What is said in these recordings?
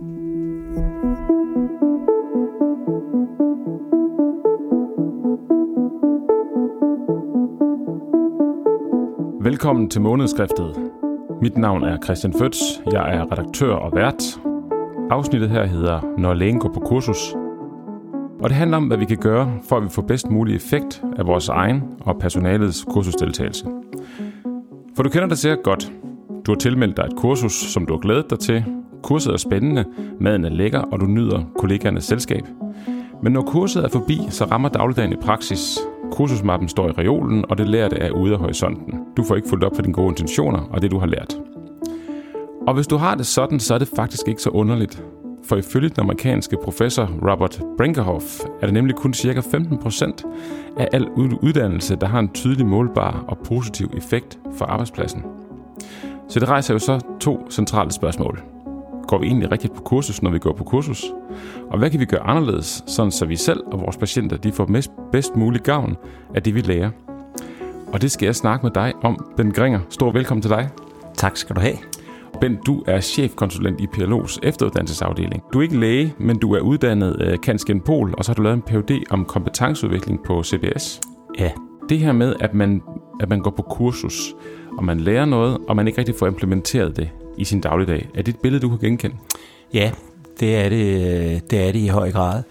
Velkommen til månedskriftet. Mit navn er Christian Føds. Jeg er redaktør og vært. Afsnittet her hedder Når lægen går på kursus. Og det handler om, hvad vi kan gøre, for at vi får bedst mulig effekt af vores egen og personalets kursusdeltagelse. For du kender det sikkert godt. Du har tilmeldt dig et kursus, som du har glædet dig til. Kurset er spændende, maden er lækker, og du nyder kollegernes selskab. Men når kurset er forbi, så rammer dagligdagen i praksis. Kursusmappen står i reolen, og det lærte er ude af horisonten. Du får ikke fuldt op for dine gode intentioner og det, du har lært. Og hvis du har det sådan, så er det faktisk ikke så underligt. For ifølge den amerikanske professor Robert Brinkerhoff er det nemlig kun ca. 15% af al uddannelse, der har en tydelig målbar og positiv effekt for arbejdspladsen. Så det rejser jo så to centrale spørgsmål. Går vi egentlig rigtigt på kursus, når vi går på kursus? Og hvad kan vi gøre anderledes, sådan så vi selv og vores patienter de får mest, bedst mulig gavn af det, vi lærer? Og det skal jeg snakke med dig om. Ben Gringer, stor velkommen til dig. Tak skal du have. Ben, du er chefkonsulent i PLO's efteruddannelsesafdeling. Du er ikke læge, men du er uddannet af Kansken Pol, og så har du lavet en Ph.D. om kompetenceudvikling på CBS. Ja. Det her med, at man, at man går på kursus, og man lærer noget, og man ikke rigtig får implementeret det i sin dagligdag. Er det et billede, du kan genkende? Ja, det er det, det, er det i høj grad.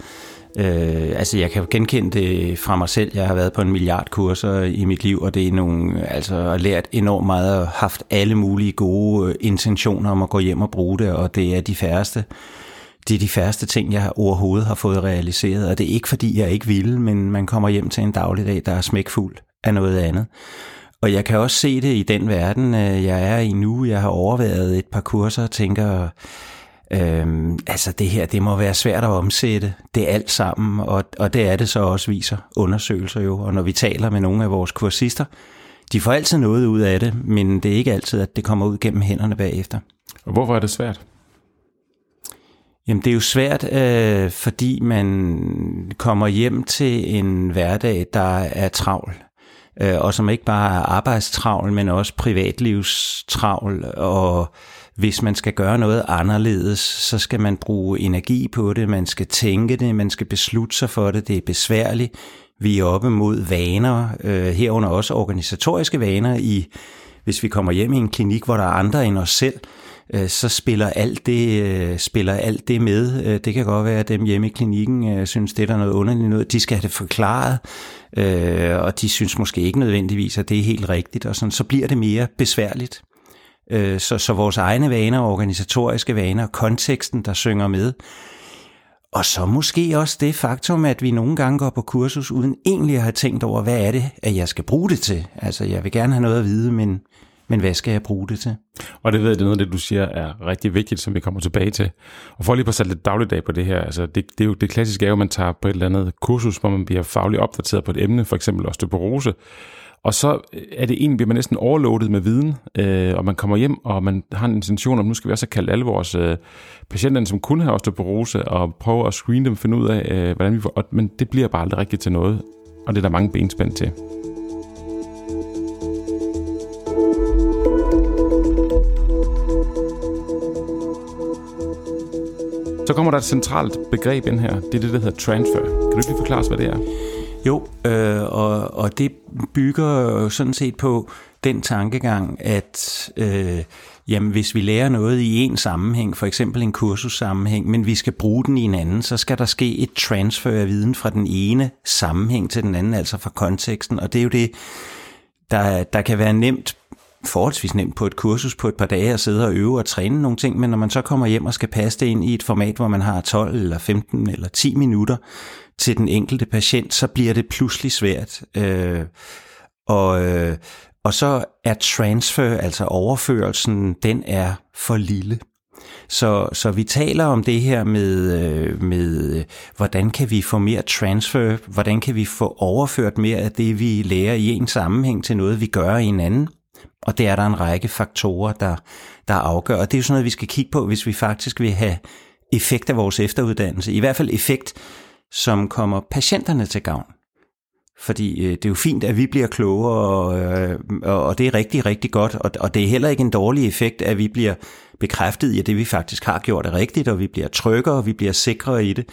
Øh, altså jeg kan genkende det fra mig selv. Jeg har været på en milliard kurser i mit liv, og det er nogle, altså lært enormt meget og haft alle mulige gode øh, intentioner om at gå hjem og bruge det, og det er de færreste. Det er de færreste ting, jeg overhovedet har fået realiseret, og det er ikke fordi, jeg ikke vil, men man kommer hjem til en dagligdag, der er smækfuld af noget andet. Og jeg kan også se det i den verden, øh, jeg er i nu. Jeg har overvejet et par kurser og tænker, Øhm, altså det her, det må være svært at omsætte det alt sammen, og, og det er det så også, viser undersøgelser jo. Og når vi taler med nogle af vores kursister, de får altid noget ud af det, men det er ikke altid, at det kommer ud gennem hænderne bagefter. Og hvorfor er det svært? Jamen det er jo svært, øh, fordi man kommer hjem til en hverdag, der er travl øh, og som ikke bare er arbejdstravl, men også privatlivstravl, og hvis man skal gøre noget anderledes, så skal man bruge energi på det, man skal tænke det, man skal beslutte sig for det, det er besværligt. Vi er oppe mod vaner, øh, herunder også organisatoriske vaner i, hvis vi kommer hjem i en klinik, hvor der er andre end os selv, øh, Øh, så spiller alt det, øh, spiller alt det med. Øh, det kan godt være, at dem hjemme i klinikken synes, det er noget underligt noget. De skal have det forklaret, og de synes måske ikke nødvendigvis, at det er helt rigtigt, og sådan, så bliver det mere besværligt. Så, så vores egne vaner, organisatoriske vaner, konteksten, der synger med, og så måske også det faktum, at vi nogle gange går på kursus uden egentlig at have tænkt over, hvad er det, at jeg skal bruge det til. Altså, jeg vil gerne have noget at vide, men men hvad skal jeg bruge det til? Og det ved jeg, det er noget af det, du siger er rigtig vigtigt, som vi kommer tilbage til. Og for lige på at sætte lidt dagligdag på det her, altså det, det, er jo, det klassiske er jo, at man tager på et eller andet kursus, hvor man bliver fagligt opdateret på et emne, for eksempel osteoporose, og så er det egentlig, bliver man næsten overloadet med viden, øh, og man kommer hjem, og man har en intention om, nu skal vi også kalde alle vores øh, patienter, som kun har osteoporose, og prøve at screene dem, finde ud af, øh, hvordan vi får, og, men det bliver bare aldrig rigtigt til noget, og det er der mange benspænd til. Så kommer der et centralt begreb ind her. Det er det, der hedder transfer. Kan du ikke lige forklare os, hvad det er? Jo, øh, og, og det bygger sådan set på den tankegang, at øh, jamen, hvis vi lærer noget i en sammenhæng, for eksempel en kursussammenhæng, men vi skal bruge den i en anden, så skal der ske et transfer af viden fra den ene sammenhæng til den anden, altså fra konteksten. Og det er jo det, der, der kan være nemt forholdsvis nemt på et kursus på et par dage at sidde og øve og træne nogle ting, men når man så kommer hjem og skal passe det ind i et format, hvor man har 12 eller 15 eller 10 minutter til den enkelte patient, så bliver det pludselig svært. Øh, og, øh, og så er transfer, altså overførelsen, den er for lille. Så, så vi taler om det her med, øh, med, hvordan kan vi få mere transfer, hvordan kan vi få overført mere af det, vi lærer i en sammenhæng til noget, vi gør i en anden. Og det er der en række faktorer, der, der afgør. Og det er jo sådan noget, vi skal kigge på, hvis vi faktisk vil have effekt af vores efteruddannelse. I hvert fald effekt, som kommer patienterne til gavn. Fordi øh, det er jo fint, at vi bliver klogere, og, øh, og det er rigtig, rigtig godt. Og, og det er heller ikke en dårlig effekt, at vi bliver bekræftet i, at det vi faktisk har gjort er rigtigt, og vi bliver tryggere, og vi bliver sikrere i det.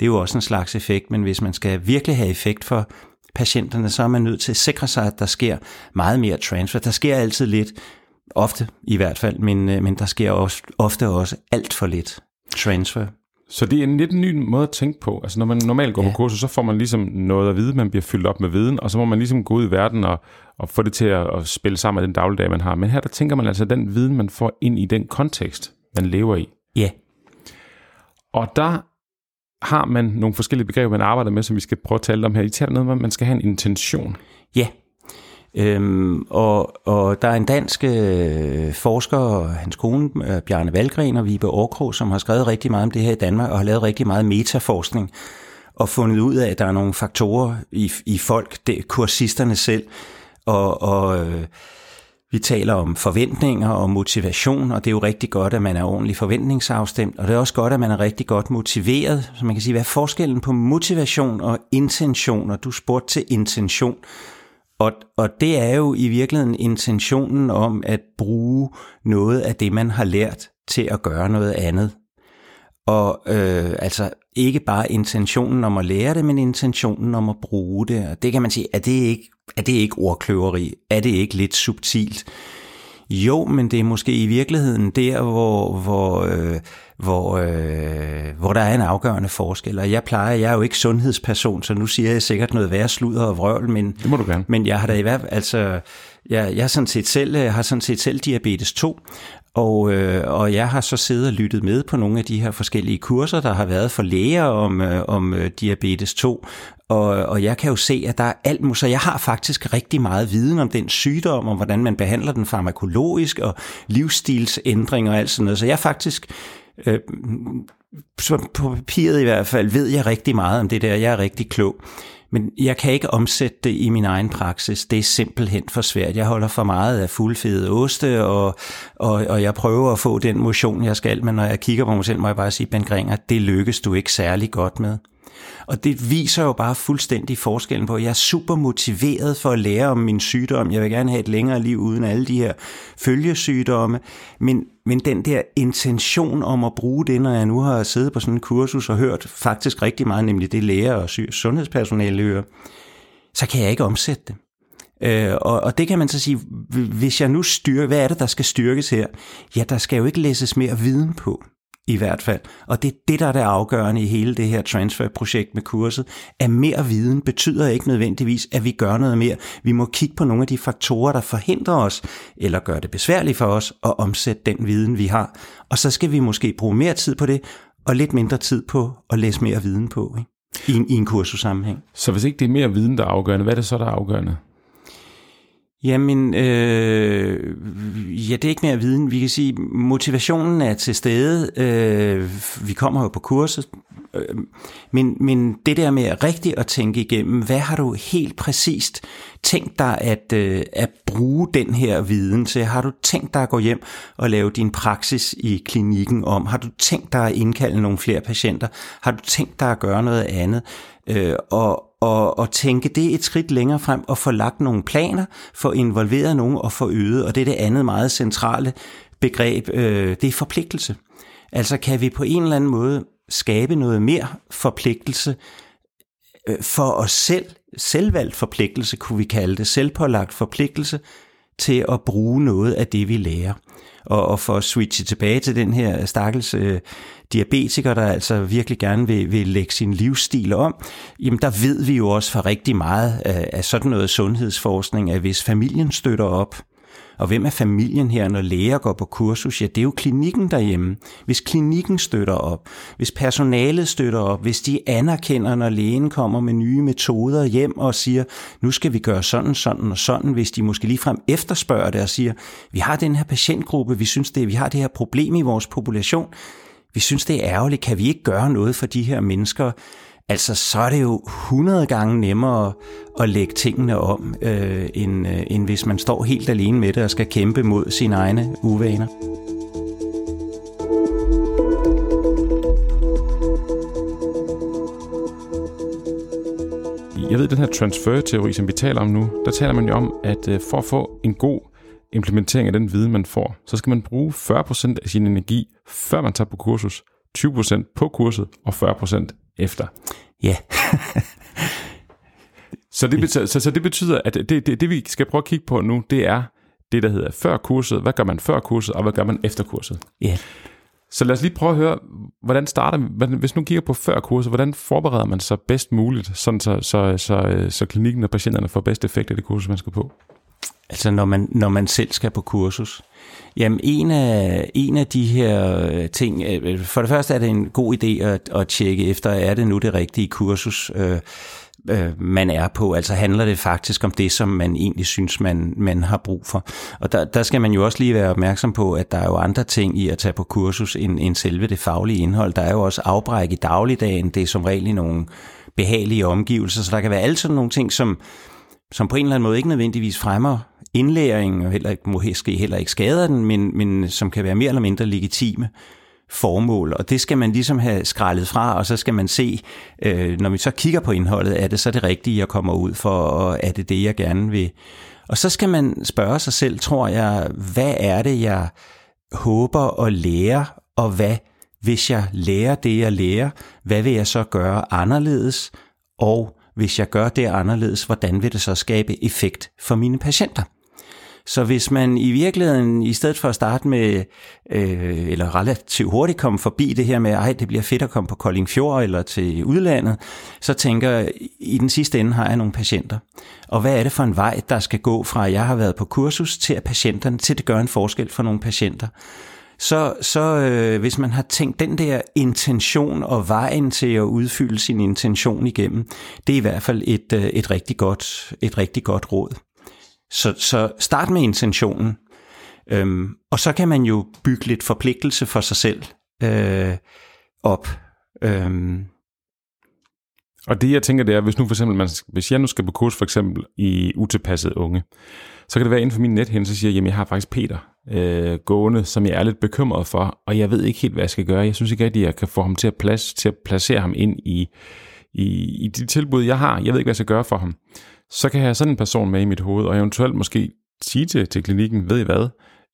Det er jo også en slags effekt, men hvis man skal virkelig have effekt for patienterne, så er man nødt til at sikre sig, at der sker meget mere transfer. Der sker altid lidt, ofte i hvert fald, men, øh, men der sker også, ofte også alt for lidt transfer. Så det er en lidt ny måde at tænke på. Altså når man normalt går ja. på kursus, så får man ligesom noget at vide, man bliver fyldt op med viden, og så må man ligesom gå ud i verden og, og få det til at, at spille sammen med den dagligdag, man har. Men her der tænker man altså den viden, man får ind i den kontekst, man lever i. Ja. Og der har man nogle forskellige begreber, man arbejder med, som vi skal prøve at tale om her. I taler noget om, at man skal have en intention. Ja, Øhm, og, og der er en dansk øh, forsker, hans kone, øh, Bjarne Valgren og Vibe Aarkrog, som har skrevet rigtig meget om det her i Danmark, og har lavet rigtig meget metaforskning, og fundet ud af, at der er nogle faktorer i, i folk, det, kursisterne selv, og, og øh, vi taler om forventninger og motivation, og det er jo rigtig godt, at man er ordentligt forventningsafstemt, og det er også godt, at man er rigtig godt motiveret. Så man kan sige, hvad er forskellen på motivation og intention? Og du spurgte til intention. Og, og det er jo i virkeligheden intentionen om at bruge noget af det, man har lært til at gøre noget andet. Og øh, altså ikke bare intentionen om at lære det, men intentionen om at bruge det. Og det kan man sige, er det ikke, er det ikke ordkløveri? Er det ikke lidt subtilt? Jo, men det er måske i virkeligheden der, hvor, hvor, øh, hvor, øh, hvor der er en afgørende forskel. Og jeg plejer, jeg er jo ikke sundhedsperson, så nu siger jeg sikkert noget værre sludder og vrøvl, men, det må du gerne. men jeg har da i hvert fald, altså, jeg, jeg sådan set selv, jeg har sådan set selv øh, diabetes 2, og, øh, og jeg har så siddet og lyttet med på nogle af de her forskellige kurser, der har været for læger om, øh, om øh, diabetes 2, og, og jeg kan jo se, at der er alt, så jeg har faktisk rigtig meget viden om den sygdom, om hvordan man behandler den farmakologisk, og livsstilsændringer og alt sådan noget. Så jeg faktisk, øh, på papiret i hvert fald, ved jeg rigtig meget om det der. Jeg er rigtig klog. Men jeg kan ikke omsætte det i min egen praksis. Det er simpelthen for svært. Jeg holder for meget af fuldfede oste, og, og, og jeg prøver at få den motion, jeg skal. Men når jeg kigger på mig selv, må jeg bare sige, Ben Gringer, det lykkes du ikke særlig godt med. Og det viser jo bare fuldstændig forskellen på, at jeg er super motiveret for at lære om min sygdom. Jeg vil gerne have et længere liv uden alle de her følgesygdomme. Men, men den der intention om at bruge det, når jeg nu har siddet på sådan en kursus og hørt faktisk rigtig meget, nemlig det læger og sundhedspersonale hører, så kan jeg ikke omsætte det. Øh, og, og det kan man så sige, hvis jeg nu styrker, hvad er det, der skal styrkes her? Ja, der skal jo ikke læses mere viden på i hvert fald. Og det er det, der er det afgørende i hele det her transferprojekt med kurset, at mere viden betyder ikke nødvendigvis, at vi gør noget mere. Vi må kigge på nogle af de faktorer, der forhindrer os, eller gør det besværligt for os, at omsætte den viden, vi har. Og så skal vi måske bruge mere tid på det, og lidt mindre tid på at læse mere viden på, ikke? I, en, i en kursussammenhæng. Så hvis ikke det er mere viden, der er afgørende, hvad er det så, der er afgørende? Jamen, øh, ja, det er ikke mere viden. Vi kan sige, motivationen er til stede. Øh, vi kommer jo på kurset. Øh, men, men det der med rigtigt at tænke igennem, hvad har du helt præcist tænkt dig at, øh, at bruge den her viden til? Har du tænkt dig at gå hjem og lave din praksis i klinikken om? Har du tænkt dig at indkalde nogle flere patienter? Har du tænkt dig at gøre noget andet? Øh, og, og, og tænke det et skridt længere frem og få lagt nogle planer, få involveret nogen og få øget. Og det er det andet meget centrale begreb, øh, det er forpligtelse. Altså kan vi på en eller anden måde skabe noget mere forpligtelse øh, for os selv, selvvalgt forpligtelse kunne vi kalde det, selvpålagt forpligtelse til at bruge noget af det, vi lærer. Og, og for at switche tilbage til den her stakkels øh, diabetiker, der altså virkelig gerne vil, vil lægge sin livsstil om, jamen der ved vi jo også for rigtig meget af, af sådan noget sundhedsforskning, at hvis familien støtter op, og hvem er familien her, når læger går på kursus? Ja, det er jo klinikken derhjemme. Hvis klinikken støtter op, hvis personalet støtter op, hvis de anerkender, når lægen kommer med nye metoder hjem og siger, nu skal vi gøre sådan, sådan og sådan, hvis de måske ligefrem efterspørger det og siger, vi har den her patientgruppe, vi synes det, vi har det her problem i vores population, vi synes det er ærgerligt, kan vi ikke gøre noget for de her mennesker? Altså, så er det jo 100 gange nemmere at lægge tingene om, øh, end, øh, end hvis man står helt alene med det og skal kæmpe mod sine egne uvaner. Jeg ved, den her transfer-teori, som vi taler om nu, der taler man jo om, at øh, for at få en god implementering af den viden, man får, så skal man bruge 40% af sin energi, før man tager på kursus, 20% på kurset og 40% efter. Ja. så, det betyder, så, så det betyder, at det, det, det vi skal prøve at kigge på nu, det er det, der hedder før kurset. Hvad gør man før kurset, og hvad gør man efter kurset? Ja. Så lad os lige prøve at høre, hvordan starter hvis nu kigger på før kurset, hvordan forbereder man sig bedst muligt, sådan så, så, så, så klinikken og patienterne får bedst effekt af det kursus, man skal på? Altså når man, når man selv skal på kursus? Jamen en af, en af de her øh, ting, øh, for det første er det en god idé at, at tjekke efter, er det nu det rigtige kursus, øh, øh, man er på? Altså handler det faktisk om det, som man egentlig synes, man, man har brug for? Og der, der skal man jo også lige være opmærksom på, at der er jo andre ting i at tage på kursus end, end selve det faglige indhold. Der er jo også afbræk i dagligdagen, det er som regel i nogle behagelige omgivelser, så der kan være alle sådan nogle ting, som, som på en eller anden måde ikke nødvendigvis fremmer indlæringen, og heller ikke, måske heller ikke skader den, men, men som kan være mere eller mindre legitime formål, og det skal man ligesom have skrællet fra, og så skal man se, øh, når vi så kigger på indholdet, er det så det rigtige, jeg kommer ud for, og er det det, jeg gerne vil? Og så skal man spørge sig selv, tror jeg, hvad er det, jeg håber at lære, og hvad, hvis jeg lærer det, jeg lærer, hvad vil jeg så gøre anderledes, og hvis jeg gør det anderledes, hvordan vil det så skabe effekt for mine patienter? Så hvis man i virkeligheden, i stedet for at starte med, øh, eller relativt hurtigt komme forbi det her med, ej, det bliver fedt at komme på Kolding Fjord eller til udlandet, så tænker i den sidste ende har jeg nogle patienter. Og hvad er det for en vej, der skal gå fra, at jeg har været på kursus til at patienterne, til det gør en forskel for nogle patienter? Så, så øh, hvis man har tænkt den der intention og vejen til at udfylde sin intention igennem, det er i hvert fald et, øh, et, rigtig, godt, et rigtig godt råd. Så, så start med intentionen, øhm, og så kan man jo bygge lidt forpligtelse for sig selv øh, op. Øhm. Og det jeg tænker, det er, hvis nu for eksempel, man, hvis jeg nu skal på kurs for eksempel i utilpassede unge, så kan det være inden for min nethænde, så siger jeg, jamen jeg har faktisk Peter øh, gående, som jeg er lidt bekymret for, og jeg ved ikke helt, hvad jeg skal gøre. Jeg synes ikke rigtig, at jeg kan få ham til at, plads, til at placere ham ind i, i, i de tilbud, jeg har. Jeg ved ikke, hvad jeg skal gøre for ham så kan jeg have sådan en person med i mit hoved, og eventuelt måske sige til, til klinikken, ved I hvad,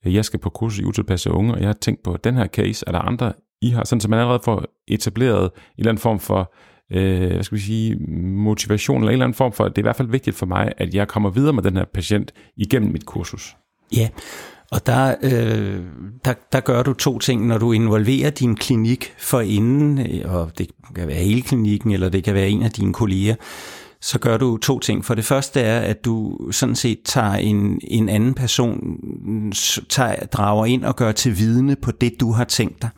jeg skal på kursus i utilpasse unge, og jeg har tænkt på, den her case, er der andre, I har, sådan så man allerede får etableret en eller anden form for, øh, hvad skal vi sige, motivation, eller en eller anden form for, det er i hvert fald vigtigt for mig, at jeg kommer videre med den her patient igennem mit kursus. Ja, og der, øh, der, der gør du to ting, når du involverer din klinik for inden, øh, og det kan være hele klinikken, eller det kan være en af dine kolleger, så gør du to ting. For det første er, at du sådan set tager en, en anden person, tager, drager ind og gør til vidne på det, du har tænkt dig.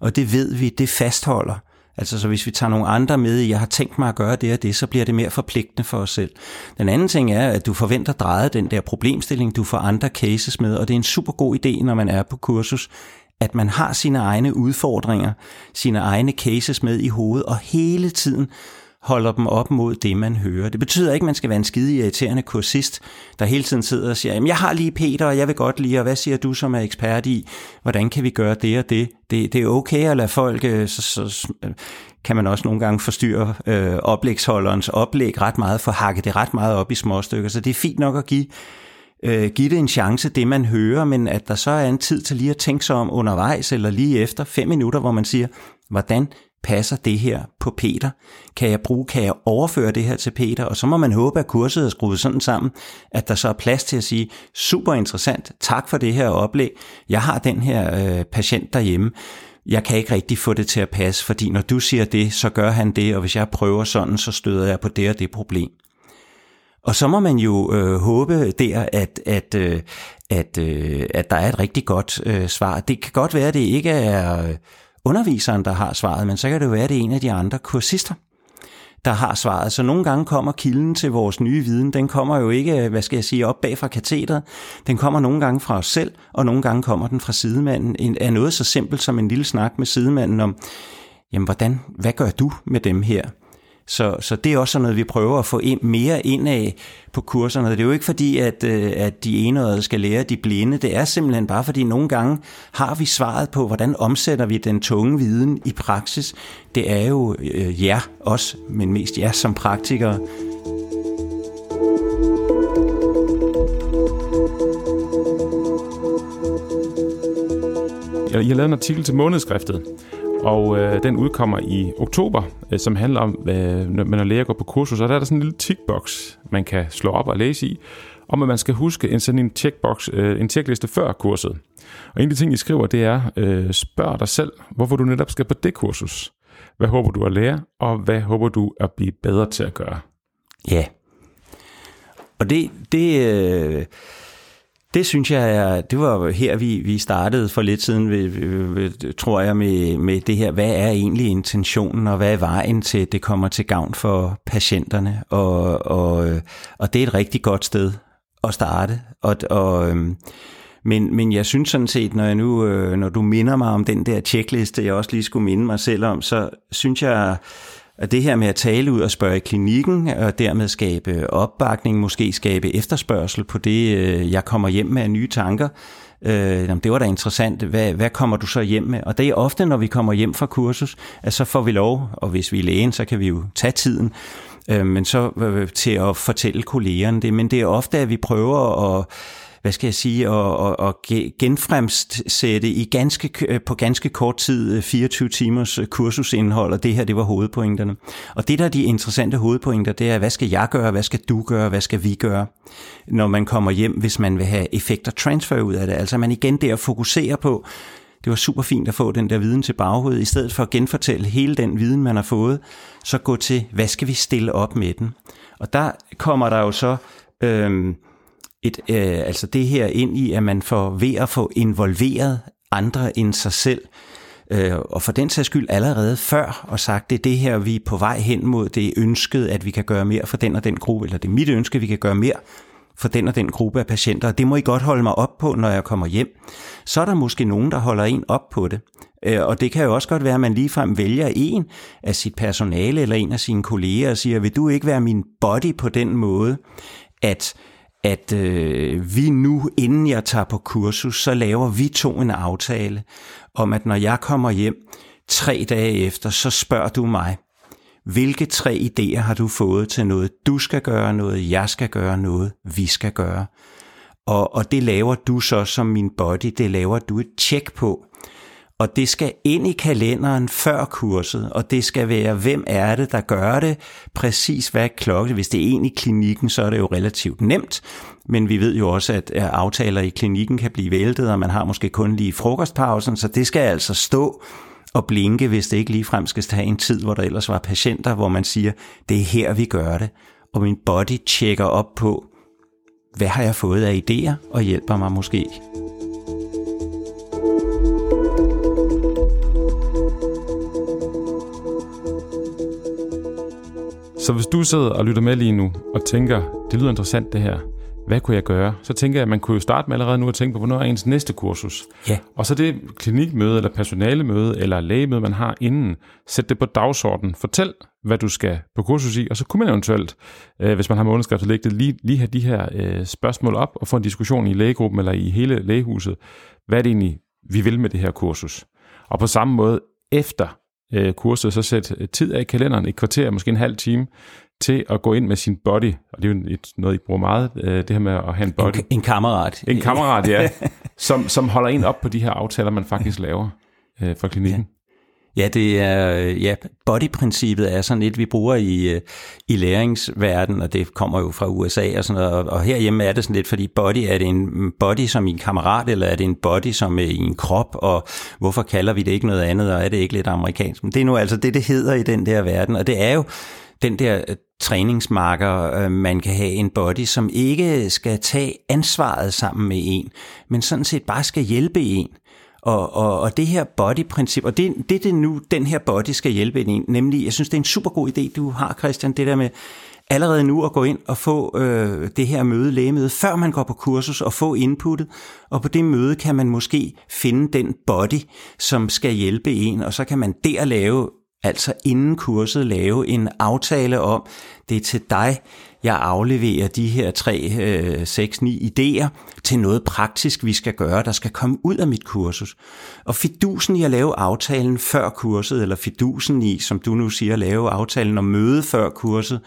Og det ved vi, det fastholder. Altså så hvis vi tager nogle andre med i, jeg har tænkt mig at gøre det og det, så bliver det mere forpligtende for os selv. Den anden ting er, at du forventer drejet den der problemstilling, du får andre cases med, og det er en super god idé, når man er på kursus, at man har sine egne udfordringer, sine egne cases med i hovedet, og hele tiden holder dem op mod det, man hører. Det betyder ikke, at man skal være en skide irriterende kursist, der hele tiden sidder og siger, jamen jeg har lige Peter, og jeg vil godt lide, og hvad siger du som er ekspert i, hvordan kan vi gøre det og det? Det, det er okay at lade folk, øh, så, så øh, kan man også nogle gange forstyrre øh, oplægsholderens oplæg ret meget, for hakke det ret meget op i små stykker, så det er fint nok at give øh, give det en chance, det man hører, men at der så er en tid til lige at tænke sig om undervejs, eller lige efter fem minutter, hvor man siger, hvordan passer det her på Peter? Kan jeg bruge, kan jeg overføre det her til Peter? Og så må man håbe, at kurset er skruet sådan sammen, at der så er plads til at sige, super interessant, tak for det her oplæg. Jeg har den her øh, patient derhjemme. Jeg kan ikke rigtig få det til at passe, fordi når du siger det, så gør han det, og hvis jeg prøver sådan, så støder jeg på det og det problem. Og så må man jo øh, håbe der, at, at, øh, at, øh, at der er et rigtig godt øh, svar. Det kan godt være, at det ikke er... Øh, underviseren, der har svaret, men så kan det jo være, at det er en af de andre kursister, der har svaret. Så nogle gange kommer kilden til vores nye viden, den kommer jo ikke, øh, hvad skal jeg sige, op bag fra katedret. Den kommer nogle gange fra os selv, og nogle gange kommer den fra sidemanden. En, er noget så simpelt som en lille snak med sidemanden om, jamen hvordan, hvad gør du med dem her? Så, så det er også sådan noget, vi prøver at få ind, mere ind af på kurserne. Det er jo ikke fordi, at, øh, at de enøjede skal lære de blinde. Det er simpelthen bare fordi, nogle gange har vi svaret på, hvordan omsætter vi den tunge viden i praksis. Det er jo øh, jer, os, men mest jer som praktikere, jeg, jeg lavede en artikel til månedskriftet, og øh, den udkommer i oktober, øh, som handler om, øh, når man læger går på kursus, og der er der sådan en lille tickbox, man kan slå op og læse i, om at man skal huske en sådan en checkbox, øh, en checkliste før kurset. Og en af de ting, I skriver, det er, øh, spørg dig selv, hvorfor du netop skal på det kursus. Hvad håber du at lære, og hvad håber du at blive bedre til at gøre? Ja. Og det, det, øh, det synes jeg er, det var her, vi, vi startede for lidt siden, ved, tror jeg, med, med det her, hvad er egentlig intentionen, og hvad er vejen til, det kommer til gavn for patienterne, og, og, og det er et rigtig godt sted at starte, og, og øhm, men, men jeg synes sådan set, når, jeg nu, øh, når du minder mig om den der checkliste, jeg også lige skulle minde mig selv om, så synes jeg, og det her med at tale ud og spørge i klinikken, og dermed skabe opbakning, måske skabe efterspørgsel på det, øh, jeg kommer hjem med af nye tanker, øh, det var da interessant, hvad, hvad kommer du så hjem med? Og det er ofte, når vi kommer hjem fra kursus, at så får vi lov, og hvis vi er lægen, så kan vi jo tage tiden, øh, men så øh, til at fortælle kollegerne det. Men det er ofte, at vi prøver at hvad skal jeg sige, at, at, og genfremsætte i ganske, øh, på ganske kort tid øh, 24 timers øh, kursusindhold, og det her, det var hovedpointerne. Og det, der er de interessante hovedpointer, det er, hvad skal jeg gøre, hvad skal du gøre, hvad skal vi gøre, når man kommer hjem, hvis man vil have effekt og transfer ud af det. Altså man igen der fokuserer på, det var super fint at få den der viden til baghovedet. I stedet for at genfortælle hele den viden, man har fået, så gå til, hvad skal vi stille op med den? Og der kommer der jo så øhm, et, øh, altså det her ind i, at man får ved at få involveret andre end sig selv, øh, og for den sags skyld allerede før, og sagt, det er det her, vi er på vej hen mod, det er ønsket, at vi kan gøre mere for den og den gruppe, eller det er mit ønske, at vi kan gøre mere for den og den gruppe af patienter, og det må I godt holde mig op på, når jeg kommer hjem. Så er der måske nogen, der holder en op på det. Øh, og det kan jo også godt være, at man ligefrem vælger en af sit personale eller en af sine kolleger og siger, vil du ikke være min body på den måde, at at øh, vi nu, inden jeg tager på kursus, så laver vi to en aftale om, at når jeg kommer hjem tre dage efter, så spørger du mig, hvilke tre idéer har du fået til noget, du skal gøre, noget jeg skal gøre, noget vi skal gøre. Og, og det laver du så som min body, det laver du et tjek på og det skal ind i kalenderen før kurset, og det skal være, hvem er det, der gør det, præcis hvad klokken. Hvis det er en i klinikken, så er det jo relativt nemt, men vi ved jo også, at aftaler i klinikken kan blive væltet, og man har måske kun lige frokostpausen, så det skal altså stå og blinke, hvis det ikke ligefrem skal have en tid, hvor der ellers var patienter, hvor man siger, det er her, vi gør det. Og min body tjekker op på, hvad har jeg fået af idéer, og hjælper mig måske Så hvis du sidder og lytter med lige nu og tænker, det lyder interessant det her, hvad kunne jeg gøre? Så tænker jeg, at man kunne jo starte med allerede nu at tænke på, hvornår er ens næste kursus? Ja. Og så det klinikmøde, eller personalemøde, eller lægemøde, man har inden, sæt det på dagsordenen. Fortæl, hvad du skal på kursus i, og så kunne man eventuelt, øh, hvis man har månedskriftet liggende, lige, lige have de her øh, spørgsmål op, og få en diskussion i lægegruppen, eller i hele lægehuset. Hvad er det egentlig, vi vil med det her kursus? Og på samme måde, efter øh, kurset, så sæt tid af i kalenderen, et kvarter, måske en halv time, til at gå ind med sin body, og det er jo et, noget, I bruger meget, øh, det her med at have en body. En, en kammerat. En kammerat, ja, som, som holder en op på de her aftaler, man faktisk laver øh, for klinikken. Ja. Ja, det er ja, bodyprincippet er sådan et, vi bruger i, øh, i læringsverdenen, og det kommer jo fra USA og sådan noget, og herhjemme er det sådan lidt, fordi body, er det en body som en kammerat, eller er det en body som øh, en krop, og hvorfor kalder vi det ikke noget andet, og er det ikke lidt amerikansk? Men det er nu altså det, det hedder i den der verden, og det er jo den der øh, træningsmarker, man kan have en body, som ikke skal tage ansvaret sammen med en, men sådan set bare skal hjælpe en. Og, og, og det her body-princip, og det, det er det nu, den her body skal hjælpe ind i, nemlig, jeg synes, det er en super god idé, du har, Christian, det der med allerede nu at gå ind og få øh, det her møde, lægemøde, før man går på kursus og få inputtet, og på det møde kan man måske finde den body, som skal hjælpe en, og så kan man der lave altså inden kurset lave en aftale om, det er til dig, jeg afleverer de her 3, øh, 6, 9 idéer til noget praktisk, vi skal gøre, der skal komme ud af mit kursus. Og fidusen i at lave aftalen før kurset, eller fidusen i, som du nu siger, at lave aftalen om møde før kurset,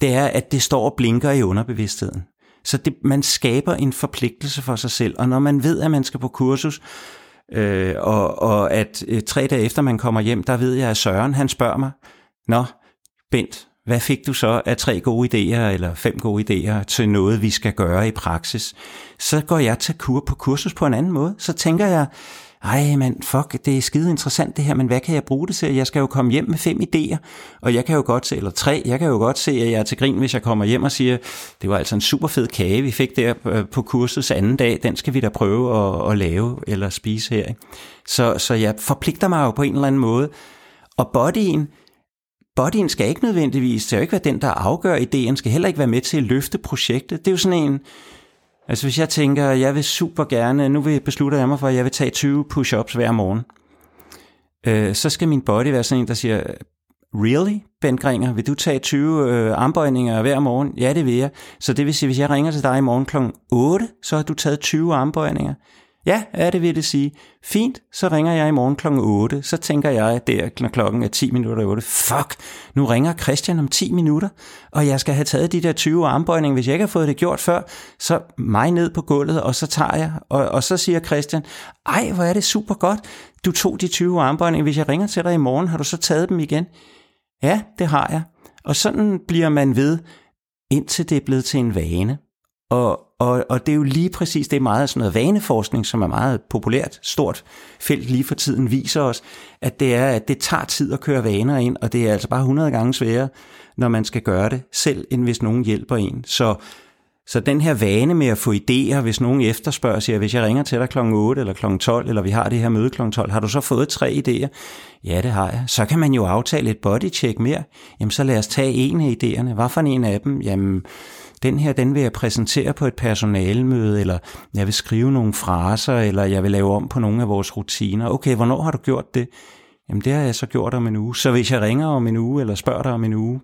det er, at det står og blinker i underbevidstheden. Så det, man skaber en forpligtelse for sig selv, og når man ved, at man skal på kursus, Øh, og, og at øh, tre dage efter man kommer hjem, der ved jeg, at Søren han spørger mig, Nå, Bent, hvad fik du så af tre gode idéer eller fem gode idéer til noget, vi skal gøre i praksis? Så går jeg til kur på kursus på en anden måde. Så tænker jeg, ej mand, fuck, det er skide interessant det her, men hvad kan jeg bruge det til? Jeg skal jo komme hjem med fem idéer, og jeg kan jo godt se, eller tre, jeg kan jo godt se, at jeg er til grin, hvis jeg kommer hjem og siger, det var altså en super fed kage, vi fik der øh, på kursets anden dag, den skal vi da prøve at, at lave eller spise her. Ikke? Så, så jeg forpligter mig jo på en eller anden måde, og bodyen, bodyen skal ikke nødvendigvis, det er jo ikke være den, der afgør ideen, skal heller ikke være med til at løfte projektet. Det er jo sådan en, Altså hvis jeg tænker, jeg vil super gerne, nu vil beslutte jeg mig for, at jeg vil tage 20 push-ups hver morgen, øh, så skal min body være sådan en, der siger, really, Ben Gringer, vil du tage 20 øh, armbøjninger hver morgen? Ja, det vil jeg. Så det vil sige, hvis jeg ringer til dig i morgen kl. 8, så har du taget 20 armbøjninger. Ja, er det vil det sige. Fint, så ringer jeg i morgen kl. 8. Så tænker jeg der, klokken er 10 minutter 8. Fuck, nu ringer Christian om 10 minutter, og jeg skal have taget de der 20 armbøjninger. Hvis jeg ikke har fået det gjort før, så mig ned på gulvet, og så tager jeg. Og, og så siger Christian, ej, hvor er det super godt. Du tog de 20 armbøjninger. Hvis jeg ringer til dig i morgen, har du så taget dem igen? Ja, det har jeg. Og sådan bliver man ved, indtil det er blevet til en vane. Og, og, og det er jo lige præcis det er meget sådan noget vaneforskning, som er meget populært, stort felt lige for tiden, viser os, at det er, at det tager tid at køre vaner ind, og det er altså bare 100 gange sværere, når man skal gøre det selv, end hvis nogen hjælper en. Så, så den her vane med at få idéer, hvis nogen efterspørger, siger, hvis jeg ringer til dig kl. 8 eller kl. 12, eller vi har det her møde kl. 12, har du så fået tre idéer? Ja, det har jeg. Så kan man jo aftale et bodycheck mere. Jamen, så lad os tage en af idéerne. Hvad for en af dem? Jamen, den her, den vil jeg præsentere på et personalmøde, eller jeg vil skrive nogle fraser, eller jeg vil lave om på nogle af vores rutiner. Okay, hvornår har du gjort det? Jamen det har jeg så gjort om en uge. Så hvis jeg ringer om en uge, eller spørger dig om en uge,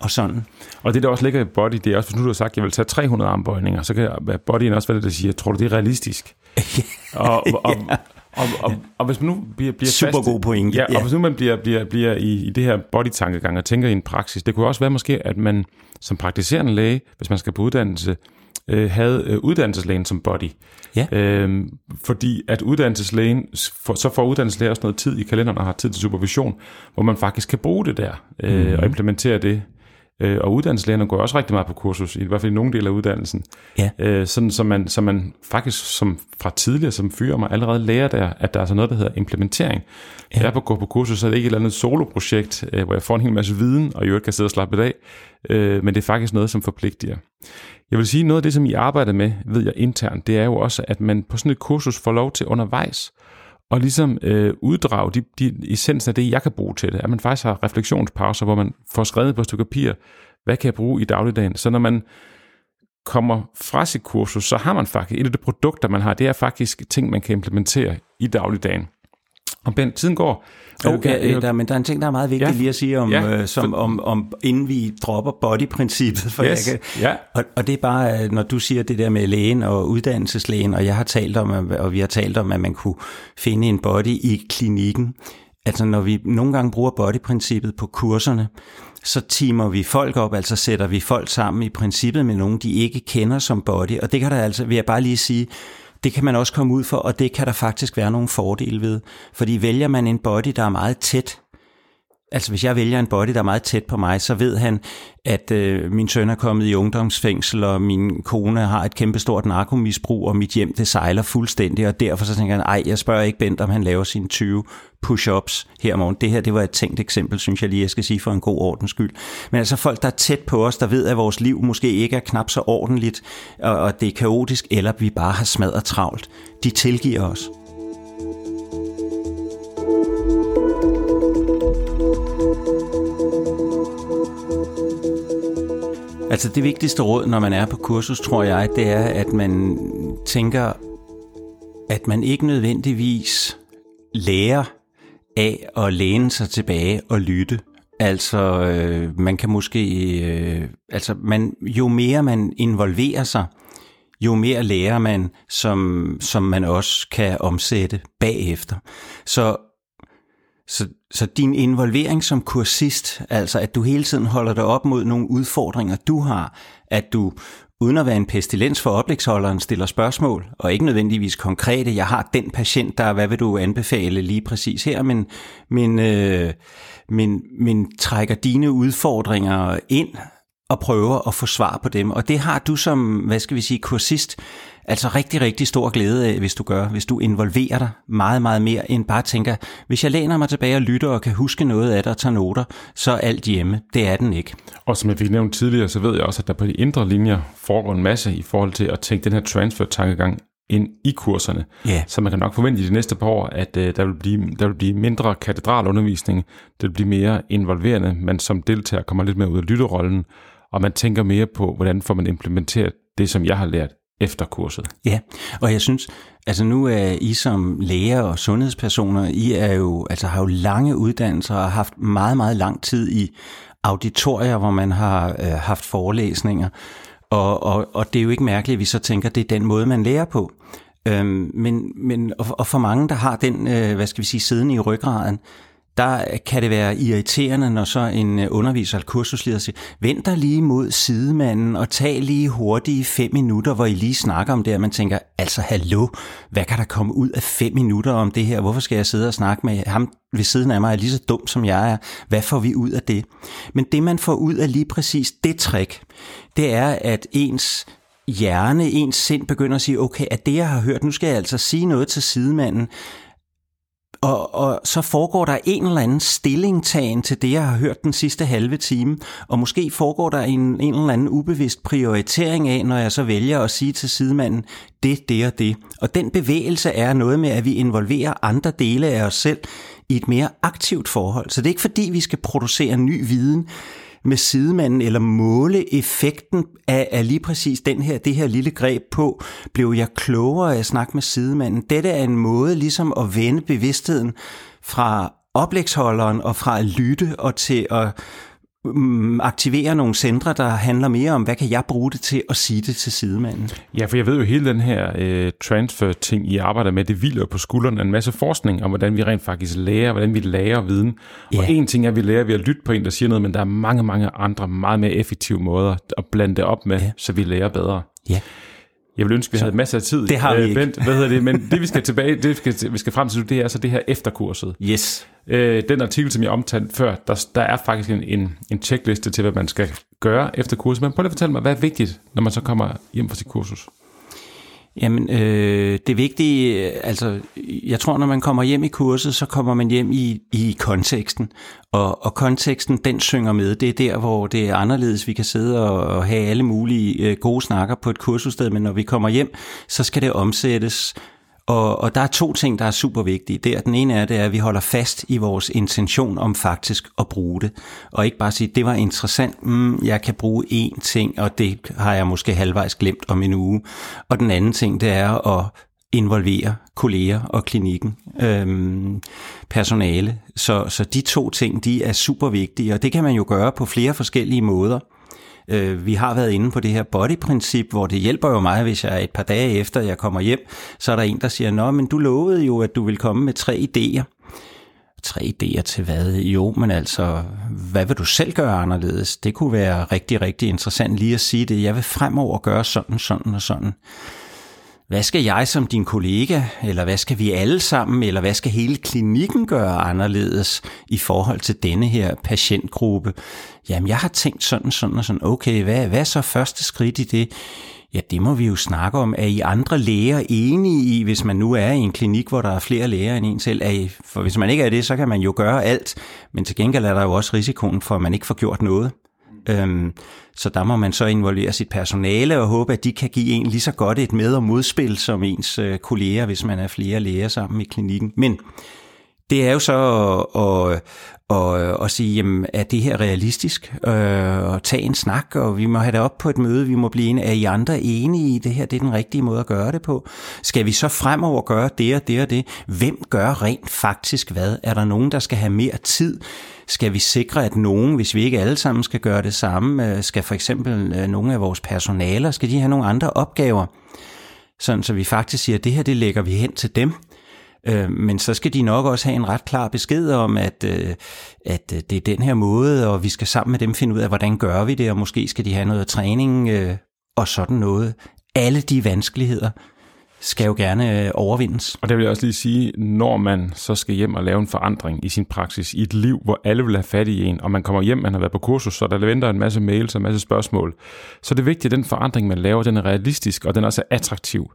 og sådan. Og det, der også ligger i body, det er også, hvis nu du har sagt, at jeg vil tage 300 armbøjninger, så kan bodyen også være det, der siger, tror du, det er realistisk? og, og, ja. Og, og, og hvis man nu bliver, bliver Super fast, god pointe. Ja, og ja. hvis nu man bliver, bliver, bliver i, i det her body-tankegang og tænker i en praksis, det kunne også være måske, at man som praktiserende læge, hvis man skal på uddannelse, øh, havde øh, uddannelseslægen som body. Ja. Øhm, fordi at uddannelseslægen, for, så får uddannelseslægen også noget tid i kalenderen og har tid til supervision, hvor man faktisk kan bruge det der øh, mm. og implementere det Øh, og uddannelseslægerne går også rigtig meget på kursus, i hvert fald i nogle dele af uddannelsen. Ja. Øh, sådan, så, man, så man faktisk som fra tidligere som fyrer mig allerede lærer der, at der er sådan noget, der hedder implementering. Ja. Jeg er på gå på kursus, så er det ikke et eller andet soloprojekt, øh, hvor jeg får en hel masse viden, og i øvrigt kan sidde og slappe af, øh, men det er faktisk noget, som forpligter. Jeg vil sige, noget af det, som I arbejder med, ved jeg internt, det er jo også, at man på sådan et kursus får lov til undervejs og ligesom øh, uddrage de, de essensen af det, jeg kan bruge til det. At man faktisk har refleksionspauser, hvor man får skrevet på et stykke papir, hvad kan jeg bruge i dagligdagen? Så når man kommer fra sit kursus, så har man faktisk, et af de produkter, man har, det er faktisk ting, man kan implementere i dagligdagen. Og Ben, tiden går. Okay, øh, der, men der er en ting, der er meget vigtig ja, lige at sige, om, ja, øh, som, om, om, inden vi dropper body-princippet. For yes, jeg kan, ja. og, og det er bare, når du siger det der med lægen og uddannelseslægen, og jeg har talt om, og vi har talt om, at man kunne finde en body i klinikken. Altså når vi nogle gange bruger body-princippet på kurserne, så timer vi folk op, altså sætter vi folk sammen i princippet med nogen, de ikke kender som body. Og det kan der altså, vil jeg bare lige sige, det kan man også komme ud for, og det kan der faktisk være nogle fordele ved. Fordi vælger man en body, der er meget tæt, altså hvis jeg vælger en body, der er meget tæt på mig, så ved han, at øh, min søn er kommet i ungdomsfængsel, og min kone har et kæmpestort narkomisbrug, og mit hjem det sejler fuldstændig, og derfor så tænker han, ej, jeg spørger ikke Bent, om han laver sine 20 push-ups her om morgen. Det her, det var et tænkt eksempel, synes jeg lige, jeg skal sige for en god ordens skyld. Men altså folk, der er tæt på os, der ved, at vores liv måske ikke er knap så ordentligt, og, og det er kaotisk, eller vi bare har smadret travlt, de tilgiver os. Altså det vigtigste råd, når man er på kursus, tror jeg, det er, at man tænker, at man ikke nødvendigvis lærer af at læne sig tilbage og lytte. Altså, øh, man kan måske, øh, altså, man, jo mere man involverer sig, jo mere lærer man, som, som man også kan omsætte bagefter. Så så, så din involvering som kursist, altså at du hele tiden holder dig op mod nogle udfordringer, du har, at du uden at være en pestilens for oplægsholderen, stiller spørgsmål, og ikke nødvendigvis konkrete, jeg har den patient, der, hvad vil du anbefale lige præcis her, men, men, øh, men, men trækker dine udfordringer ind og prøver at få svar på dem. Og det har du som, hvad skal vi sige, kursist, altså rigtig, rigtig stor glæde af, hvis du gør, hvis du involverer dig meget, meget mere, end bare tænker, hvis jeg læner mig tilbage og lytter og kan huske noget af det og tager noter, så er alt hjemme. Det er den ikke. Og som jeg fik nævnt tidligere, så ved jeg også, at der på de indre linjer foregår en masse i forhold til at tænke den her transfer-tankegang ind i kurserne. Ja. Så man kan nok forvente i de næste par år, at uh, der, vil blive, der vil blive mindre katedralundervisning, det vil blive mere involverende, man som deltager kommer lidt mere ud af lytterollen, og man tænker mere på, hvordan får man implementeret det, som jeg har lært efter kurset. Ja, og jeg synes, altså nu er I som læger og sundhedspersoner, I er jo, altså har jo lange uddannelser og har haft meget, meget lang tid i auditorier, hvor man har øh, haft forelæsninger. Og, og, og det er jo ikke mærkeligt, at vi så tænker, at det er den måde, man lærer på. Øhm, men, men, og, og for mange, der har den, øh, hvad skal vi sige, siden i ryggraden, der kan det være irriterende, når så en øh, underviser eller kursusleder siger, vend dig lige mod sidemanden og tag lige hurtigt fem minutter, hvor I lige snakker om det, og man tænker, altså hallo, hvad kan der komme ud af fem minutter om det her? Hvorfor skal jeg sidde og snakke med ham ved siden af mig, er lige så dum som jeg er? Hvad får vi ud af det? Men det man får ud af lige præcis det trick, det er, at ens hjerne, ens sind begynder at sige, okay, at det jeg har hørt, nu skal jeg altså sige noget til sidemanden, og, og så foregår der en eller anden stillingtagen til det, jeg har hørt den sidste halve time, og måske foregår der en, en eller anden ubevidst prioritering af, når jeg så vælger at sige til sidemanden, det, det og det. Og den bevægelse er noget med, at vi involverer andre dele af os selv i et mere aktivt forhold. Så det er ikke fordi, vi skal producere ny viden, med sidemanden eller måle effekten af, af lige præcis den her, det her lille greb på, blev jeg klogere af at snakke med sidemanden. Dette er en måde ligesom at vende bevidstheden fra oplægsholderen og fra at lytte og til at aktivere nogle centre, der handler mere om, hvad kan jeg bruge det til at sige det til sidemanden? Ja, for jeg ved jo, hele den her øh, transfer-ting, I arbejder med, det hviler på skuldrene en masse forskning om, hvordan vi rent faktisk lærer, hvordan vi lærer viden. Ja. Og en ting er, at vi lærer ved at lytte på en, der siger noget, men der er mange, mange andre meget mere effektive måder at blande det op med, ja. så vi lærer bedre. Ja. Jeg vil ønske, vi så, havde masser af tid. Det har vi ikke. Bent, hvad hedder det? Men det, vi skal tilbage, det vi skal, vi skal frem til, det er så det her efterkurset. Yes. Øh, den artikel, som jeg omtalte før, der, der er faktisk en, en, en checkliste til, hvad man skal gøre efter kurset. Men prøv lige at fortælle mig, hvad er vigtigt, når man så kommer hjem fra sit kursus? Jamen, øh, det vigtige, altså, jeg tror, når man kommer hjem i kurset, så kommer man hjem i, i konteksten. Og, og konteksten, den synger med. Det er der, hvor det er anderledes. Vi kan sidde og, og have alle mulige øh, gode snakker på et kursussted, men når vi kommer hjem, så skal det omsættes og, og der er to ting, der er super vigtige. Der, den ene er, det er, at vi holder fast i vores intention om faktisk at bruge det. Og ikke bare sige, det var interessant, mm, jeg kan bruge én ting, og det har jeg måske halvvejs glemt om en uge. Og den anden ting, det er at involvere kolleger og klinikken, øhm, personale. Så, så de to ting, de er super vigtige, og det kan man jo gøre på flere forskellige måder. Øh, vi har været inde på det her body-princip, hvor det hjælper jo mig, hvis jeg et par dage efter, jeg kommer hjem, så er der en, der siger, nå, men du lovede jo, at du vil komme med tre idéer. Tre idéer til hvad? Jo, men altså, hvad vil du selv gøre anderledes? Det kunne være rigtig, rigtig interessant lige at sige det. Jeg vil fremover gøre sådan, sådan og sådan hvad skal jeg som din kollega, eller hvad skal vi alle sammen, eller hvad skal hele klinikken gøre anderledes i forhold til denne her patientgruppe? Jamen, jeg har tænkt sådan, sådan og sådan. Okay, hvad, hvad er så første skridt i det? Ja, det må vi jo snakke om. Er I andre læger enige i, hvis man nu er i en klinik, hvor der er flere læger end en selv? Er I, for hvis man ikke er det, så kan man jo gøre alt, men til gengæld er der jo også risikoen for, at man ikke får gjort noget. Øhm, så der må man så involvere sit personale og håbe, at de kan give en lige så godt et med- og modspil som ens øh, kolleger, hvis man er flere læger sammen i klinikken. Men det er jo så at, at, at, at sige, jamen, er det her realistisk? Øh, at tage en snak, og vi må have det op på et møde, vi må blive enige. Er I andre enige i det her? Det er den rigtige måde at gøre det på. Skal vi så fremover gøre det og det og det? Hvem gør rent faktisk hvad? Er der nogen, der skal have mere tid? Skal vi sikre, at nogen, hvis vi ikke alle sammen skal gøre det samme, øh, skal for eksempel øh, nogle af vores personaler, skal de have nogle andre opgaver? Sådan så vi faktisk siger, at det her, det lægger vi hen til dem. Øh, men så skal de nok også have en ret klar besked om, at, øh, at øh, det er den her måde, og vi skal sammen med dem finde ud af, hvordan gør vi det, og måske skal de have noget træning øh, og sådan noget. Alle de vanskeligheder skal jo gerne øh, overvindes. Og det vil jeg også lige sige, når man så skal hjem og lave en forandring i sin praksis, i et liv, hvor alle vil have fat i en, og man kommer hjem, man har været på kursus, så der venter en masse mails og en masse spørgsmål, så det er vigtigt, at den forandring, man laver, den er realistisk, og den er også attraktiv.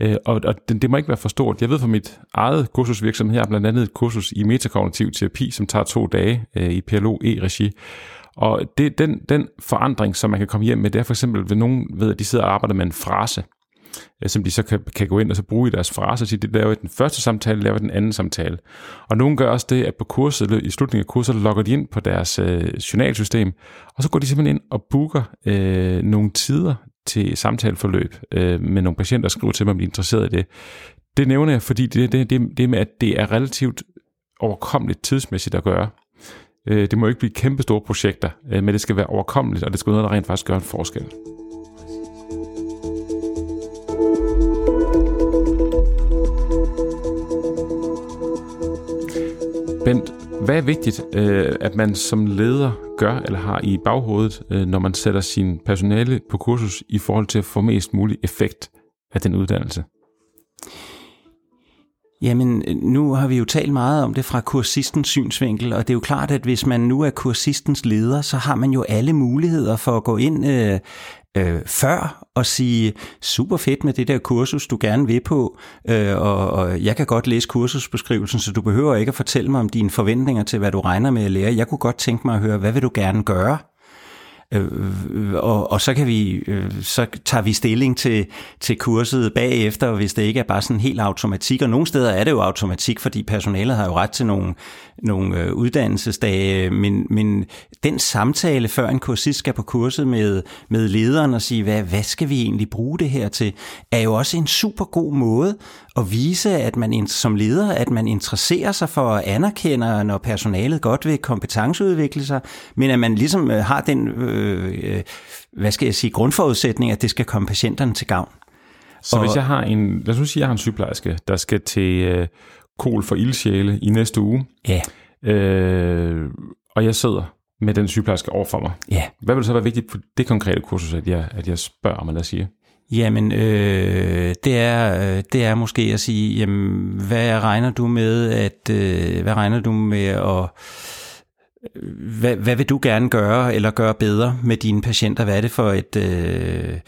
Øh, og, og det, det må ikke være for stort. Jeg ved fra mit eget kursusvirksomhed, her blandt andet et kursus i metakognitiv terapi, som tager to dage øh, i PLO E-regi. Og det, den, den forandring, som man kan komme hjem med, det er for eksempel, ved nogen ved, at de sidder og arbejder med en frase, Øh, som de så kan, kan gå ind og så bruge i deres fraser og sige, det laver den første samtale, laver den anden samtale. Og nogen gør også det, at på kurset, i slutningen af kurset, logger de ind på deres øh, journalsystem, og så går de simpelthen ind og booker øh, nogle tider til samtaleforløb øh, med nogle patienter og skriver til mig, om de er interesseret i det. Det nævner jeg, fordi det, det, det, det med, at det er relativt overkommeligt tidsmæssigt at gøre. Øh, det må ikke blive kæmpe store projekter, øh, men det skal være overkommeligt, og det skal være noget, der rent faktisk gør en forskel. Bent, hvad er vigtigt, øh, at man som leder gør eller har i baghovedet, øh, når man sætter sin personale på kursus i forhold til at få mest mulig effekt af den uddannelse? Jamen, øh, nu har vi jo talt meget om det fra kursistens synsvinkel, og det er jo klart, at hvis man nu er kursistens leder, så har man jo alle muligheder for at gå ind øh, øh, før og sige, super fedt med det der kursus, du gerne vil på, øh, og, og jeg kan godt læse kursusbeskrivelsen, så du behøver ikke at fortælle mig om dine forventninger til, hvad du regner med at lære. Jeg kunne godt tænke mig at høre, hvad vil du gerne gøre? Øh, og, og så kan vi øh, så tager vi stilling til, til kurset bagefter, hvis det ikke er bare sådan helt automatik. Og nogle steder er det jo automatik, fordi personalet har jo ret til nogle, nogle øh, uddannelsesdage. Men, men den samtale, før en kursist skal på kurset med, med lederen og sige, hvad, hvad skal vi egentlig bruge det her til, er jo også en super god måde at vise, at man som leder, at man interesserer sig for at anerkende, når personalet godt vil kompetenceudvikle sig, men at man ligesom øh, har den øh, øh, hvad skal jeg sige, grundforudsætning, at det skal komme patienterne til gavn. Så og, hvis jeg har en, lad os sige, jeg har en sygeplejerske, der skal til øh, kol for ildsjæle i næste uge, ja. øh, og jeg sidder med den sygeplejerske over for mig. Ja. Hvad vil så være vigtigt på det konkrete kursus, at jeg, at jeg spørger om, eller siger? Jamen, øh, det, er, øh, det er måske at sige, jamen, hvad regner du med, at, øh, hvad regner du med at hvad, hvad vil du gerne gøre eller gøre bedre med dine patienter? Hvad er det for et... Øh,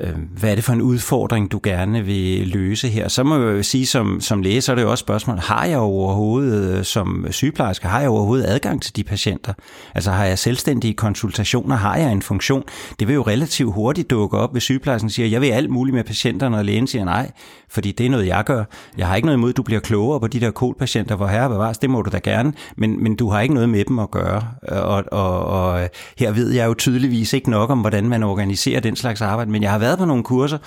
Øh, hvad er det for en udfordring, du gerne vil løse her? Så må jeg jo sige, som, som læge, så er det jo også spørgsmål, har jeg overhovedet øh, som sygeplejerske, har jeg overhovedet adgang til de patienter? Altså har jeg selvstændige konsultationer, har jeg en funktion? Det vil jo relativt hurtigt dukke op, hvis sygeplejersken siger, jeg vil alt muligt med patienterne, og lægen siger nej, fordi det er noget, jeg gør. Jeg har ikke noget imod, at du bliver klogere på de der kolpatienter, hvor herre bevares, det må du da gerne, men, men du har ikke noget med dem at gøre. Øh, og, og, og her ved jeg jo tydeligvis ikke nok om, hvordan man organiserer den slags arbejde, men jeg har været på nogle kurser,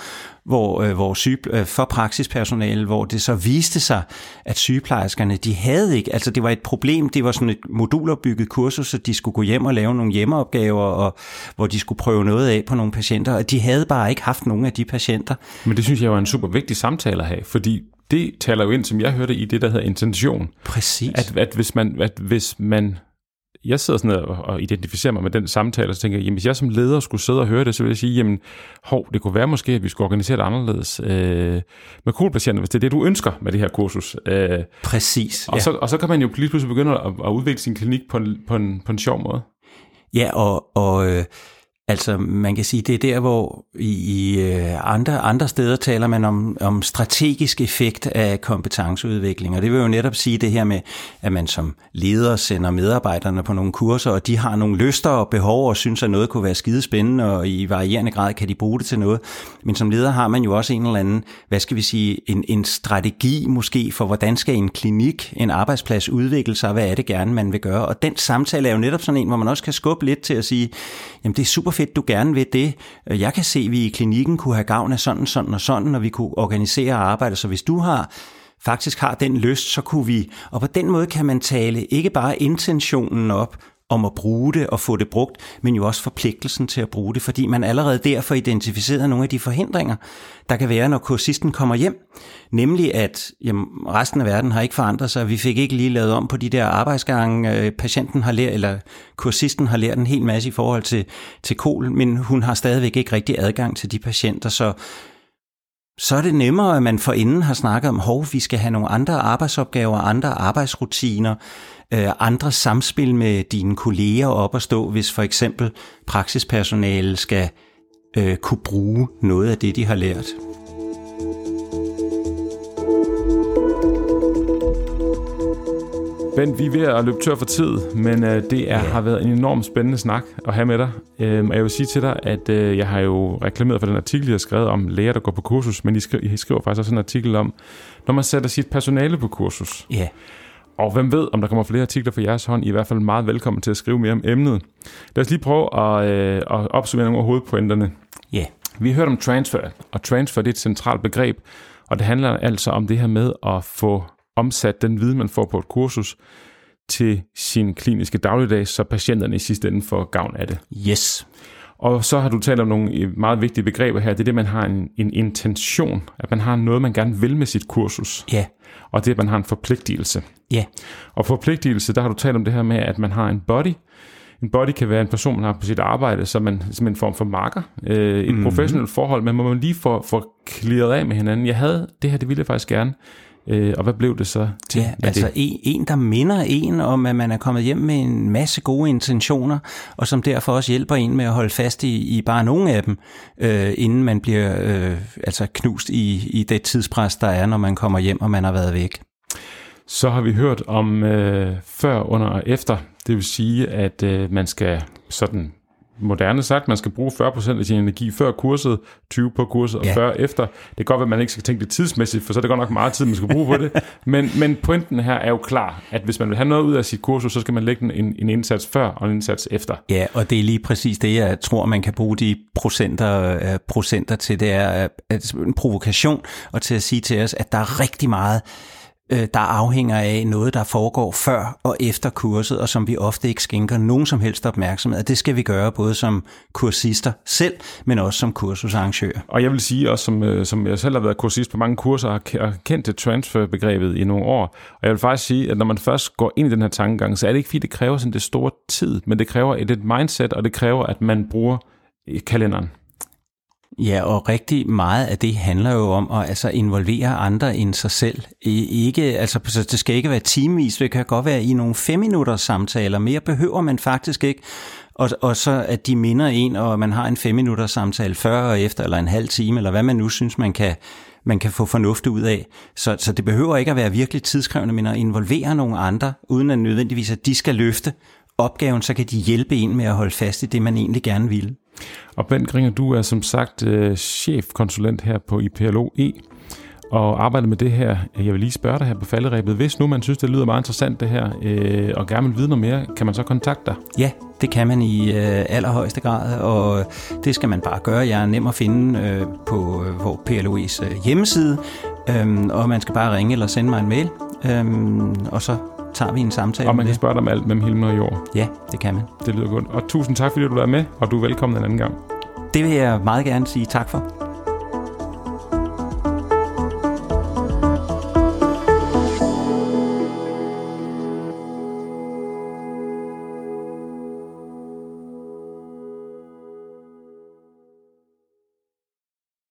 hvor, øh, hvor syge, øh, for praksispersonale, hvor det så viste sig, at sygeplejerskerne, de havde ikke, altså det var et problem, det var sådan et modulopbygget kursus, så de skulle gå hjem og lave nogle hjemmeopgaver, og, hvor de skulle prøve noget af på nogle patienter, og de havde bare ikke haft nogen af de patienter. Men det synes jeg var en super vigtig samtale at have, fordi det taler jo ind, som jeg hørte i det, der hedder intention. Præcis. At, at, hvis, man, at hvis man jeg sidder sådan og, og identificerer mig med den samtale, og så tænker jeg, jamen, hvis jeg som leder skulle sidde og høre det, så vil jeg sige, jamen, hov, det kunne være måske, at vi skulle organisere det anderledes øh, med kolpatienter, hvis det er det, du ønsker med det her kursus. Øh, Præcis, og, ja. så, og så kan man jo lige pludselig begynde at, at udvikle sin klinik på en, på en, på en sjov måde. Ja, og, og øh, Altså man kan sige, det er der, hvor i, i øh, andre, andre steder taler man om, om strategisk effekt af kompetenceudvikling, og det vil jo netop sige det her med, at man som leder sender medarbejderne på nogle kurser, og de har nogle lyster og behov og synes, at noget kunne være skidespændende, og i varierende grad kan de bruge det til noget. Men som leder har man jo også en eller anden, hvad skal vi sige, en, en strategi måske for, hvordan skal en klinik, en arbejdsplads udvikle sig, hvad er det gerne, man vil gøre. Og den samtale er jo netop sådan en, hvor man også kan skubbe lidt til at sige, jamen det er super fedt, du gerne vil det. Jeg kan se, at vi i klinikken kunne have gavn af sådan, sådan og sådan, og vi kunne organisere arbejdet. Så hvis du har faktisk har den lyst, så kunne vi... Og på den måde kan man tale ikke bare intentionen op, om at bruge det og få det brugt, men jo også forpligtelsen til at bruge det, fordi man allerede derfor identificerer nogle af de forhindringer, der kan være, når kursisten kommer hjem. Nemlig at jamen, resten af verden har ikke forandret sig. Vi fik ikke lige lavet om på de der arbejdsgange. Øh, patienten har lært, eller kursisten har lært en hel masse i forhold til, til kol, men hun har stadigvæk ikke rigtig adgang til de patienter, så så er det nemmere, at man forinden har snakket om, hov, vi skal have nogle andre arbejdsopgaver, andre arbejdsrutiner, øh, andre samspil med dine kolleger op at stå, hvis for eksempel praksispersonale skal øh, kunne bruge noget af det, de har lært. Bent, vi er ved at løbe tør for tid, men øh, det er, har været en enormt spændende snak at have med dig. Øhm, og jeg vil sige til dig, at øh, jeg har jo reklameret for den artikel, jeg har skrevet om læger, der går på kursus, men I skriver, I skriver faktisk også en artikel om, når man sætter sit personale på kursus. Ja. Og hvem ved, om der kommer flere artikler fra jeres hånd, I er i hvert fald meget velkommen til at skrive mere om emnet. Lad os lige prøve at, øh, at opsummere nogle af hovedpointerne. Ja. Vi har hørt om transfer, og transfer det er et centralt begreb, og det handler altså om det her med at få omsat den viden, man får på et kursus, til sin kliniske dagligdag, så patienterne i sidste ende får gavn af det. Yes. Og så har du talt om nogle meget vigtige begreber her. Det er det, man har en, en intention, at man har noget, man gerne vil med sit kursus. Ja. Og det, at man har en forpligtelse. Ja. Og forpligtelse, der har du talt om det her med, at man har en body. En body kan være en person, man har på sit arbejde, som man som en form for marker. Øh, et mm. professionelt forhold, men må man lige få, få clearet af med hinanden. Jeg havde det her, det ville jeg faktisk gerne. Øh, og hvad blev det så til? Ja, altså det? En, en, der minder en om, at man er kommet hjem med en masse gode intentioner, og som derfor også hjælper en med at holde fast i, i bare nogle af dem, øh, inden man bliver øh, altså knust i, i det tidspres, der er, når man kommer hjem, og man har været væk. Så har vi hørt om øh, før, under og efter. Det vil sige, at øh, man skal sådan moderne sagt, man skal bruge 40% af sin energi før kurset, 20 på kurset og ja. 40 efter. Det kan godt være, at man ikke skal tænke det tidsmæssigt, for så er det godt nok meget tid, man skal bruge på det. Men, men pointen her er jo klar, at hvis man vil have noget ud af sit kursus, så skal man lægge en, en indsats før og en indsats efter. Ja, og det er lige præcis det, jeg tror, man kan bruge de procenter, uh, procenter til. Det er uh, en provokation, og til at sige til os, at der er rigtig meget Øh, der afhænger af noget, der foregår før og efter kurset, og som vi ofte ikke skænker nogen som helst opmærksomhed. Det skal vi gøre både som kursister selv, men også som kursusarrangører. Og jeg vil sige også, som, øh, som jeg selv har været kursist på mange kurser, har kendt det transferbegrebet i nogle år. Og jeg vil faktisk sige, at når man først går ind i den her tankegang, så er det ikke fordi, det kræver sådan det store tid, men det kræver et, et mindset, og det kræver, at man bruger kalenderen. Ja, og rigtig meget af det handler jo om at altså involvere andre end sig selv. Ikke, altså, det skal ikke være timevis, det kan godt være i nogle fem minutters samtaler. Mere behøver man faktisk ikke. Og, og så at de minder en, og man har en fem minutters samtale før og efter, eller en halv time, eller hvad man nu synes, man kan, man kan få fornuft ud af. Så, så det behøver ikke at være virkelig tidskrævende, men at involvere nogle andre, uden at nødvendigvis, at de skal løfte opgaven, så kan de hjælpe en med at holde fast i det, man egentlig gerne vil. Og Bent Gringer, du er som sagt øh, chefkonsulent her på IPLOE og arbejder med det her. Jeg vil lige spørge dig her på falderæbet. Hvis nu man synes, det lyder meget interessant det her, øh, og gerne vil vide noget mere, kan man så kontakte dig? Ja, det kan man i øh, allerhøjeste grad, og det skal man bare gøre. Jeg er nem at finde øh, på øh, hvor PLOE's øh, hjemmeside, øh, og man skal bare ringe eller sende mig en mail, øh, og så tager vi en samtale. Og man kan spørge dig om alt mellem himmel og jord. Ja, det kan man. Det lyder godt. Og tusind tak, fordi du var med, og du er velkommen en anden gang. Det vil jeg meget gerne sige tak for.